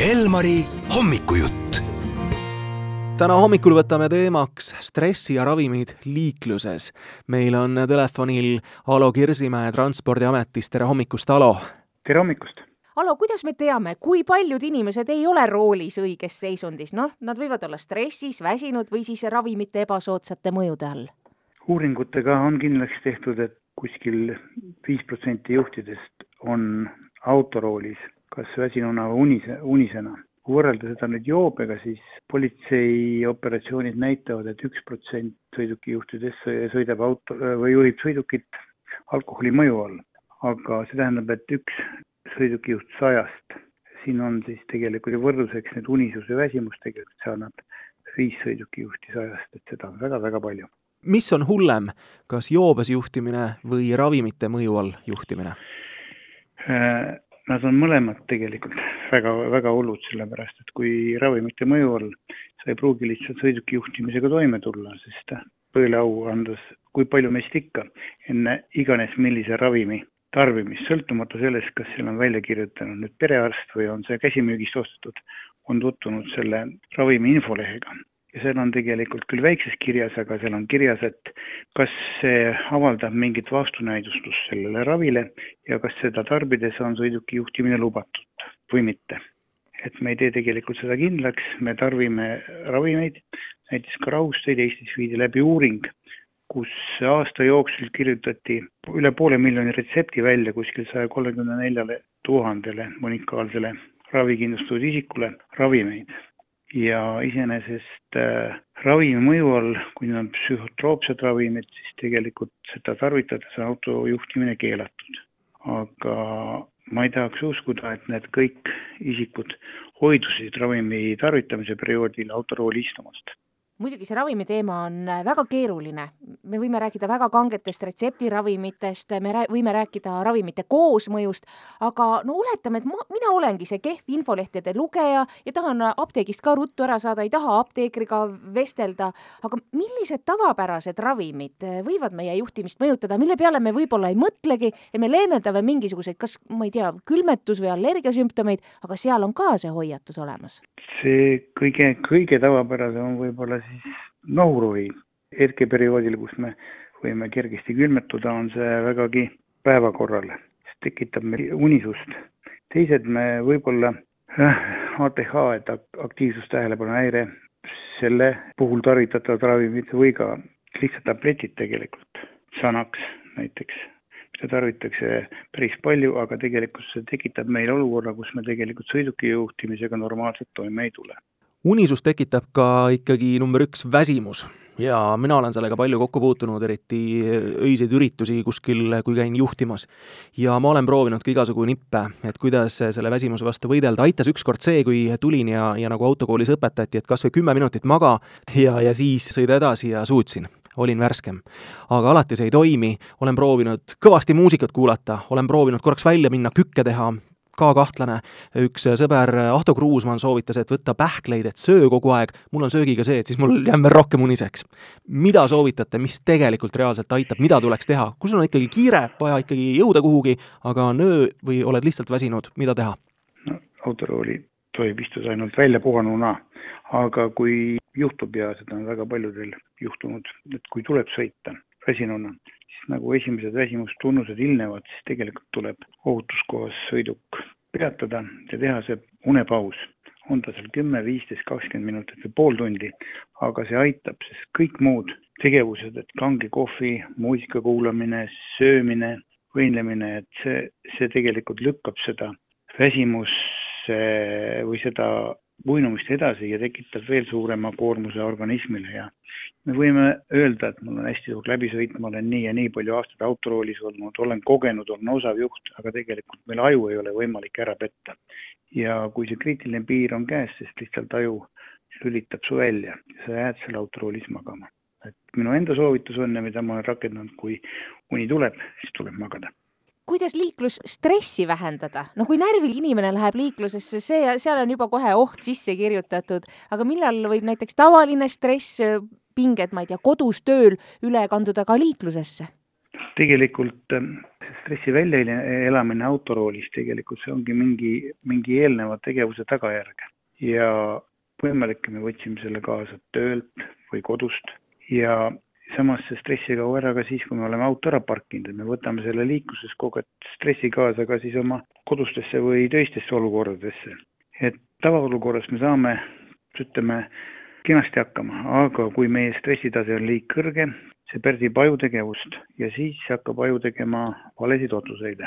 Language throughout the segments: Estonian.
Elmari hommikujutt. täna hommikul võtame teemaks stressi ja ravimid liikluses. meil on telefonil Alo Kirsimäe Transpordiametist, tere hommikust, Alo! tere hommikust! Alo, kuidas me teame, kui paljud inimesed ei ole roolis õiges seisundis, noh, nad võivad olla stressis, väsinud või siis ravimite ebasoodsate mõjude all? uuringutega on kindlaks tehtud, et kuskil viis protsenti juhtidest on autoroolis kas väsinuna või unise, unisena. kui võrrelda seda nüüd joobega, siis politsei operatsioonid näitavad et, et üks protsent sõidukijuhtidest sõidab auto või juhib sõidukit alkoholi mõju all. aga see tähendab, et üks sõidukijuht sajast, siin on siis tegelikult ju võrdluseks nüüd unisus ja väsimus, tegelikult see annab viis sõidukijuhti sajast, et seda on väga-väga palju. mis on hullem, kas joobes juhtimine või ravimite mõju all juhtimine? Nad on mõlemad tegelikult väga, väga hullud, sellepärast et kui ravimite mõju all, sa ei pruugi lihtsalt sõiduki juhtimisega toime tulla, sest tõele au andes, kui palju meist ikka enne iganes millise ravimi tarbimist, sõltumata sellest, kas seal on välja kirjutanud nüüd perearst või on see käsimüügist ostetud, on tutvunud selle ravimi infolehega ja seal on tegelikult küll väikses kirjas, aga seal on kirjas, et kas see avaldab mingit vastunäidustust sellele ravile ja kas seda tarbides on sõiduki juhtimine lubatud või mitte. et me ei tee tegelikult seda kindlaks, me tarbime ravimeid, näiteks ka rahusteid, Eestis viidi läbi uuring, kus aasta jooksul kirjutati üle poole miljoni retsepti välja kuskil saja kolmekümne neljale tuhandele unikaalsele ravikindlustatud isikule ravimeid ja iseenesest äh, ravimi mõju all, kui need on psühhotroopsed ravimid, siis tegelikult seda tarvitades on auto juhtimine keelatud. aga ma ei tahaks uskuda, et need kõik isikud hoidusid ravimi tarvitamise perioodil autorooli istumast muidugi see ravimi teema on äh, väga keeruline, me võime rääkida väga kangetest retseptiravimitest, me rää-, võime rääkida ravimite koosmõjust, aga no oletame, et ma, mina olengi see kehv infolehtede lugeja ja tahan apteegist ka ruttu ära saada, ei taha apteekriga vestelda, aga millised tavapärased ravimid äh, võivad meie juhtimist mõjutada, mille peale me võib-olla ei mõtlegi ja me leevendame mingisuguseid, kas ma ei tea, külmetus- või allergiasümptomeid, aga seal on ka see hoiatus olemas? see kõige, kõige tavapärasem on võib-olla siis nohuruvi. hetkeperioodil, kus me võime kergesti külmetuda, on see vägagi päevakorral, see tekitab meil unisust. teised me võib-olla äh, ATH, et aktiivsustähelepanu häire, selle puhul tarvitatavad ravimid või ka lihtsalt tabletid tegelikult, Xanax näiteks seda tarvitakse päris palju, aga tegelikult see tekitab meil olukorra, kus me tegelikult sõiduki juhtimisega normaalselt toime ei tule unisus tekitab ka ikkagi number üks väsimus. Ja mina olen sellega palju kokku puutunud, eriti öiseid üritusi kuskil, kui käin juhtimas. ja ma olen proovinud ka igasugu nippe, et kuidas selle väsimuse vastu võidelda, aitas ükskord see, kui tulin ja, ja nagu autokoolis õpetati, et kas või kümme minutit maga ja, ja siis sõida edasi ja suutsin. Olin värskem. aga alati see ei toimi, olen proovinud kõvasti muusikat kuulata, olen proovinud korraks välja minna, kükke teha, ka kahtlane. üks sõber, Ahto Kruusmann soovitas, et võtta pähkleid, et söö kogu aeg, mul on söögiga see, et siis mul jääb veel rohkem uniseks. mida soovitate, mis tegelikult reaalselt aitab, mida tuleks teha, kui sul on ikkagi kiire, vaja ikkagi jõuda kuhugi, aga on öö või oled lihtsalt väsinud, mida teha? no autorooli tohib istuda ainult välja puhanuna, aga kui juhtub ja seda on väga paljudel juhtunud, et kui tuleb sõita väsinuna, nagu esimesed väsimustunnused ilmnevad, siis tegelikult tuleb ohutuskohas sõiduk peatada ja teha see unepaus. on ta seal kümme, viisteist, kakskümmend minutit või pool tundi, aga see aitab, sest kõik muud tegevused, et kange kohvi, muusika kuulamine, söömine, võimlemine, et see, see tegelikult lükkab seda väsimusse või seda uinumist edasi ja tekitab veel suurema koormuse organismile ja me võime öelda, et mul on hästi suur läbisõit, ma olen nii ja nii palju aastaid autoroolis olnud, olen kogenud, olen osav juht, aga tegelikult meil aju ei ole võimalik ära petta. ja kui see kriitiline piir on käes, siis lihtsalt aju lülitab su välja ja sa jääd seal autoroolis magama. et minu enda soovitus on ja mida ma olen rakendanud, kui uni tuleb, siis tuleb magada kuidas liiklusstressi vähendada, no kui närvil inimene läheb liiklusesse, see, seal on juba kohe oht sisse kirjutatud, aga millal võib näiteks tavaline stress, pinged, ma ei tea, kodus, tööl üle kanduda ka liiklusesse? tegelikult ähm, stressi väljaelamine autoroolis tegelikult see ongi mingi, mingi eelneva tegevuse tagajärg. Ja võimalik, me võtsime selle kaasa töölt või kodust. Ja samas see stress ei kao ära ka siis, kui me oleme auto ära parkinud, et me võtame selle liikluses kogu aeg stressi kaasa ka siis oma kodustesse või töistesse olukordadesse. et tavaolukorras me saame, ütleme, kenasti hakkama, aga kui meie stressitase on liig kõrge, see pärsib ajutegevust ja siis hakkab aju tegema valesid otsuseid.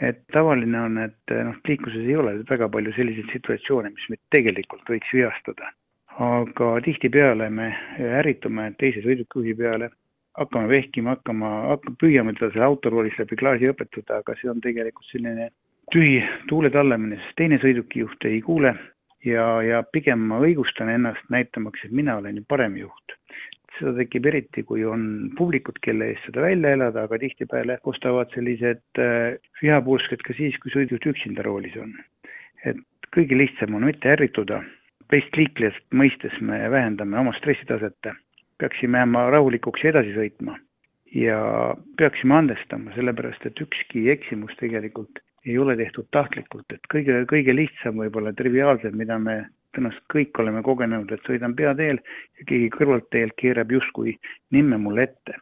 et tavaline on, et noh, liikluses ei ole väga palju selliseid situatsioone, mis meid tegelikult võiks vigastada. Aga tihtipeale me ärritume teise sõidukijuhi peale, hakkame vehkima, hakkama, hakkame, püüame teda selle autoroolis läbi klaasi õpetada, aga see on tegelikult selline tühi tuule tallamine, sest teine sõidukijuht ei kuule ja, ja pigem ma õigustan ennast näitamaks, et mina olen ju parem juht seda tekib eriti, kui on publikut, kelle eest seda välja elada, aga tihtipeale kostavad sellised äh, vihapursked ka siis, kui sõiduk üksinda roolis on. et kõige lihtsam on mitte ärrituda, teist liiklejast mõistes me vähendame oma stressitaset, peaksime jääma rahulikuks ja edasi sõitma ja peaksime andestama, sellepärast et ükski eksimus tegelikult ei ole tehtud tahtlikult, et kõige, kõige lihtsam võib-olla triviaalsem, mida me tõenäoliselt kõik oleme kogenud, et sõidan peateel ja keegi kõrvalteelt keerab justkui nimme mulle ette.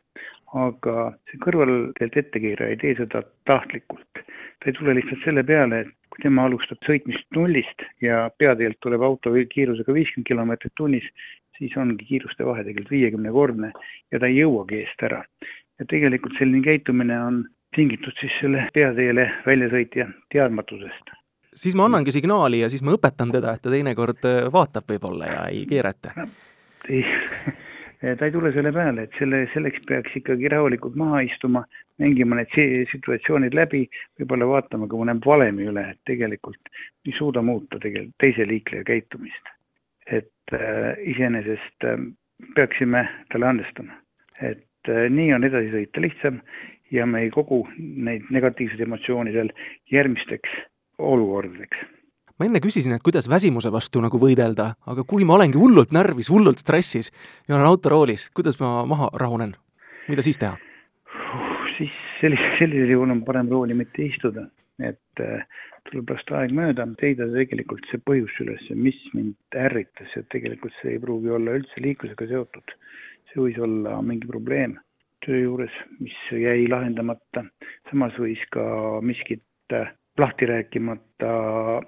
aga see kõrvalteelt ettekeeraja ei tee seda tahtlikult. ta ei tule lihtsalt selle peale, et tema alustab sõitmist nullist ja peateelt tuleb auto kiirusega viiskümmend kilomeetrit tunnis, siis ongi kiiruste vahe tegelikult viiekümnekordne ja ta ei jõuagi eest ära. ja tegelikult selline käitumine on tingitud siis selle peateele väljasõitja teadmatusest siis ma annangi signaali ja siis ma õpetan teda, et ta teinekord vaatab võib-olla ja ei keera ette. ei, ta ei tule selle peale, et selle, selleks peaks ikkagi rahulikult maha istuma, mängima need situatsioonid läbi, võib-olla vaatama ka mõne valemi üle, et tegelikult ei suuda muuta tegelikult teise liikleja käitumist. et äh, iseenesest äh, peaksime talle andestama, et äh, nii on edasi sõita lihtsam ja me ei kogu neid negatiivseid emotsioone seal järgmisteks olukordadeks ma enne küsisin, et kuidas väsimuse vastu nagu võidelda, aga kui ma olengi hullult närvis, hullult stressis ja olen autoroolis, kuidas ma maha rahunen? mida siis teha uh,? siis sellise, sellisel juhul on parem rooli mitte istuda, et äh, tuleb lasta aeg mööda, leida tegelikult see põhjus üles, mis mind ärritas ja tegelikult see ei pruugi olla üldse liiklusega seotud. see võis olla mingi probleem töö juures, mis jäi lahendamata, samas võis ka miskit äh, lahti rääkimata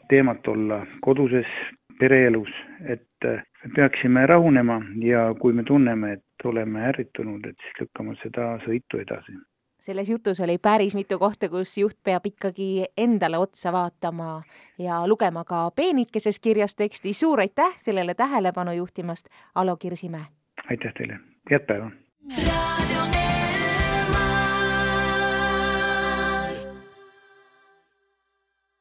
teemat olla koduses pereelus, et me peaksime rahunema ja kui me tunneme, et oleme ärritunud, et siis lükkama seda sõitu edasi. selles jutus oli päris mitu kohta, kus juht peab ikkagi endale otsa vaatama ja lugema ka peenikeses kirjas teksti. suur aitäh sellele tähelepanu juhtimast, Alo Kirsimäe! aitäh teile, head päeva!